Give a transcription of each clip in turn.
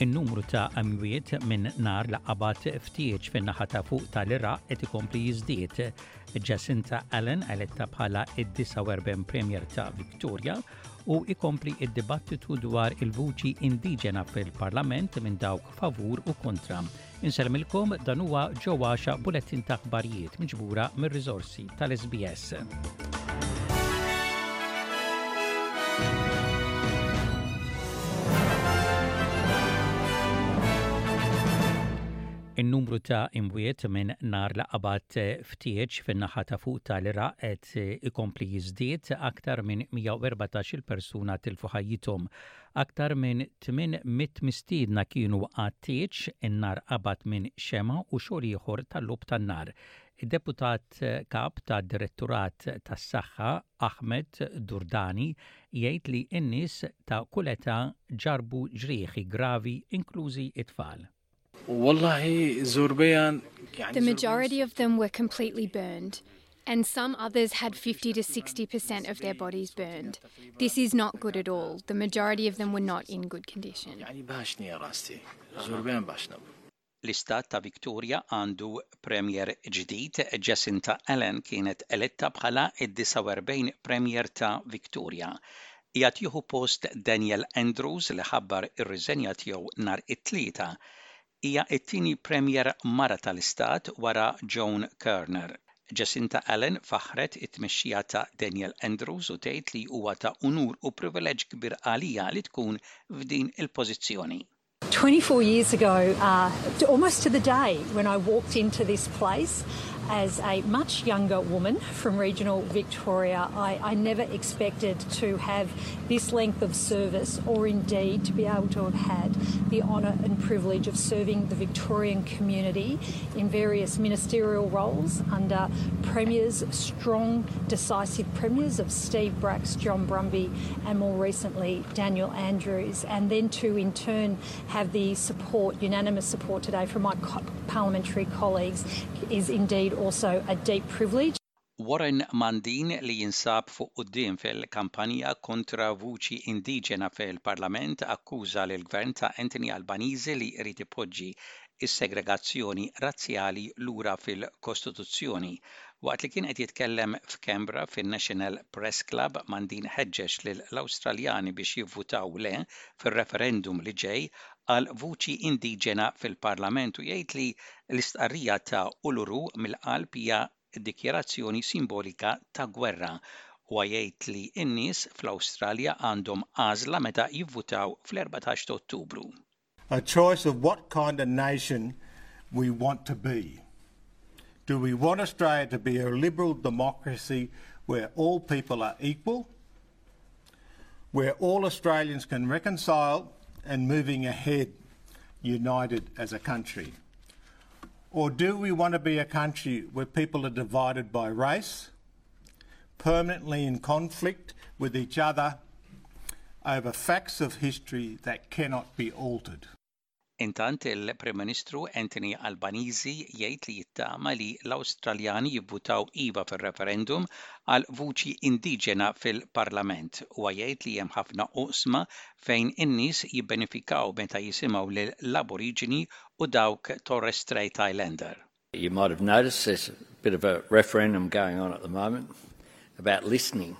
In-numru ta' amwiet minn nar la qabad ftieġ fin-naħa ta' fuq tal-Iraq qed ikompli jiżdied. Jacinta Allen eletta bħala id-49 Premier ta' Victoria u ikompli id-dibattitu dwar il-vuċi indiġena fil-Parlament minn dawk favur u kontra. Insellmilkom dan huwa ġo għaxa bulettin ta' aħbarijiet miġbura mir-riżorsi tal-SBS. In-numru ta' imwiet minn nar la qabad eh, ftieġ fin-naħa ta' fuq tal-Iraq eh, qed ikompli jiżdied, aktar minn 114-il persuna tilfu ħajjithom. Aktar minn 800 mistiedna kienu għat-tieġ, in-nar qabad minn xemgħa u xogħol ieħor ta' lugħb tan-nar. Id-Deputat Kap tad-Direttorat tas-Saħħa, Ahmed Durdani, jgħid li n-nies ta' kull età ġarrbu ġrieħi gravi inklużi t-tfal. Wallahi żur bejan The majority of them were completely burned and some others had 50 to 60% of their bodies burned. This is not good at all. The majority of them were not in good condition. L-Istat ta' Victoria għandu Premier ġdid, Jacinta Allan kienet eletta bħala d-49 Premier ta' Victoria. Qiegħed jieħu post Daniel Andrews li ħabbar ir-riżenja tiegħu nhar it-Tlieta. Hija t-tieni Premier mara tal-Istat wara Joan Kirner. Jacinta Allan faħħret it-tmexxija ta' Daniel Andrews u tgħid li huwa ta' unur u privileġġ kbir għaliha li tkun f'din il-pożizzjoni. 24 years ago, uh, almost to the day when I walked into this place, as a much younger woman from regional Victoria, I, I, never expected to have this length of service or indeed to be able to have had the honour and privilege of serving the Victorian community in various ministerial roles under premiers, strong, decisive premiers of Steve Bracks, John Brumby, and more recently Daniel Andrews, and then to in turn have the support, unanimous support today from my parliamentary colleagues is indeed also a deep privilege. Warren Mundine li jinsab fuq quddiem fil-kampanja kontra Vuċi Indiġena fil-Parlament akkuża lill-Gvern ta' Anthony Albanese li jrid ipoġġi is-segregazzjoni razzjali lura fil-Kostituzzjoni. Waqt li kien qed jitkellem f'Canberra fin-National Press Club, Mundine ħeġġeġ lill-Awstraljani biex jivvutaw le fir-referendum li ġej għal vuċi indiġena fil-Parlament u jgħid li l-istqarrija ta' Uluru mill-qalb hija dikjarazzjoni simbolika ta' gwerra. Huwa jgħid li n-nies fl-Awstralja għandhom għażla meta jivvutaw fl-14 ta' Ottubru. A choice of what kind of nation we want to be. Do we want Australia to be a liberal democracy where all people are equal, where all Australians can reconcile and moving ahead united as a country? Or do we want to be a country where people are divided by race, permanently in conflict with each other over facts of history that cannot be altered. Intant il-Prim Ministru Anthony Albanizi jgħid li jittama li l-Awstraljani jivvutaw iva fir-referendum għal vuċi indiġena fil-Parlament. Huwa jgħid li hemm ħafna oqsma fejn in-nies jibbenefikaw meta jisimgħu lil l-Aboriġini u dawk Torres Strait Islander. You might have noticed there's a bit of a referendum going on at the moment about listening.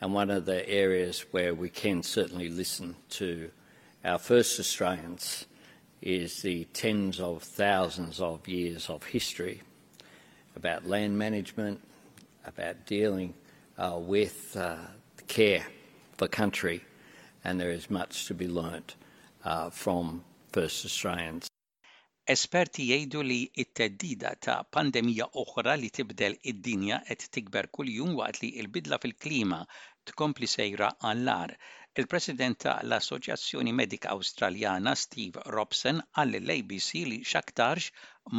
And one of the areas where we can certainly listen to our first Australians is the tens of thousands of years of history about land management, about dealing uh, with uh, care for country, and there is much to be learnt uh, from first Australians. Esperti jgħidu li t-theddida ta' pandemija oħra li tibdel id-dinja qed tikber kuljum waqt li l-bidla fil-klima tkompli sejra għall-agħar. Il-President ta' l-Assoċjazzjoni Medika Awstraljana Steve Robson qal lill-ABC li x'aktarx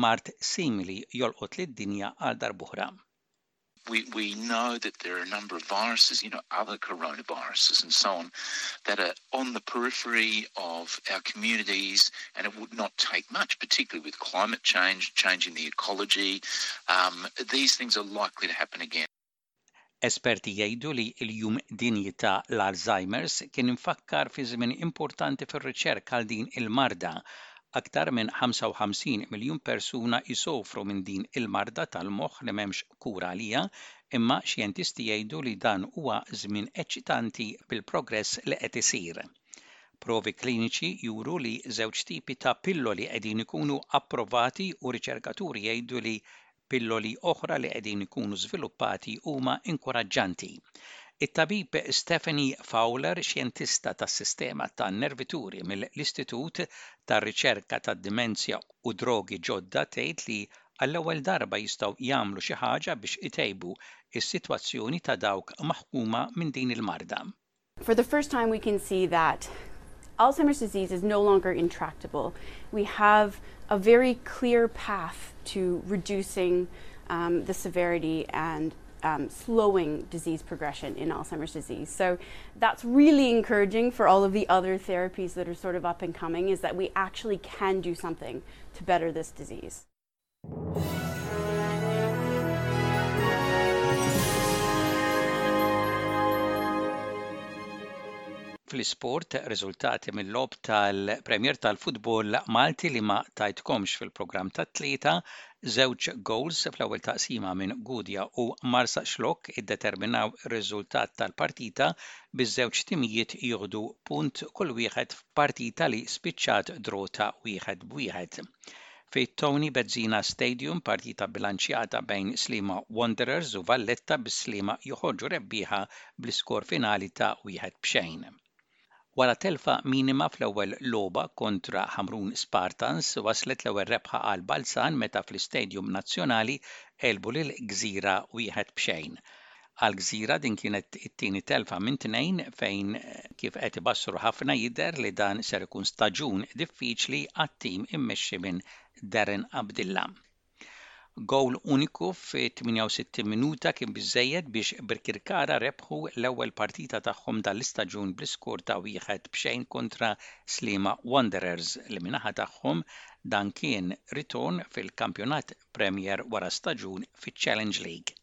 mard simili jolqot lid-dinja għal darb'oħra. we, we know that there are a number of viruses, you know, other coronaviruses and so on, that are on the periphery of our communities, and it would not take much, particularly with climate change, changing the ecology. Um, these things are likely to happen again. Esperti jgħidu li l-jum dinji ta' l-Alzheimer's kien infakkar fi żmien importanti fir-riċerka għal din il-marda Aktar minn 55 miljun persuna jsofru minn din il-marda tal-moħħ li m'hemmx kura għaliha, imma xjentisti jgħidu li dan huwa żmien eċċitanti bil-progress li qed isir. Provi kliniċi juru li żewġ tipi ta' pilloli qegħdin ikunu approvati u riċerkaturi jgħidu li Pilloli oħra li qegħdin ikunu żviluppati huma inkuraġġanti. It-tabib Stephanie Fowler, xjentista tas-sistema tan-nervituri mill-Istitut tar-Riċerka tad-Dimensja u Drogi Ġodda tgħid li għall-ewwel darba jistgħu jagħmlu xi ħaġa biex itejbu s-sitwazzjoni ta' dawk maħkuma minn din il-marda. For the first time we can see that Alzheimer's disease is no longer intractable. We have a very clear path to reducing um, the severity and um, slowing disease progression in Alzheimer's disease. So that's really encouraging for all of the other therapies that are sort of up and coming is that we actually can do something to better this disease. Fl-isport, riżultati mill-logħob tal-Premier tal-futbol Malti li ma tajtkomx fil-programm tat-Tlieta, żewġ gowls fl-ewwel taqsima minn Gudja u Marsaxlokk iddeterminaw ir-riżultat tal-partita biż-żewġ timijiet jieħdu punt kull wieħed f'partita li spiċċat draw ta' wieħed b'wieħed. Fit-Tony Bezzina Stadium partita bbilanċjata bejn Sliema Wanderers u Valletta bis-Sliema joħorġu rebbieħa bl-iskor finali ta' wieħed b'xejn. Wara telfa minima fl-ewwel logħba kontra Ħamrun Spartans waslet l-ewwel rebħa għal Balzan meta fl-Istadium Nazzjonali għelbu lil Gżira wieħed b'xejn. Għal Gżira din kienet it-tieni telfa minn tnejn fejn kif qed ibassru ħafna jidher li dan ser ikun staġun diffiċli għat-tim immexxi minn Darren Abdilla. Gowl uniku fit-68 minuta kien biżżejjed biex Birkirkara rebħu l-ewwel partita tagħhom dan l-istaġun bl-iskor ta' wieħed b'xejn kontra Sliema Wanderers li min-naħa tagħhom dan kien ritorn fil-Kampjonat Premier wara staġun fiċ-Challenge League.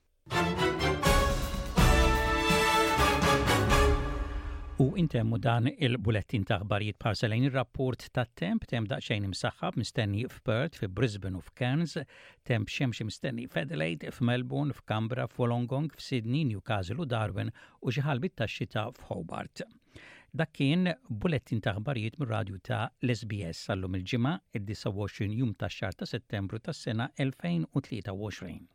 U intemmu dan il-bulettin ta' aħbarijiet parsa lejn ir-rapport ta' temp, temp daqsxejn imsaħħab mistenni f'Perth, fi Brisbane u f'Cairns, temp xemxi mistenni f'Adelaide, f'Melbourne, f'Kambra, f'Wolongong, f'Sydney, Newcastle u Darwin u xi ħalbit ta' xita f'Hobart. Dak kien bulettin ta' aħbarijiet mir-radju ta' l-SBS għallum il-ġimgħa id-29 jum tax-xahar ta' Settembru tas-sena 2023.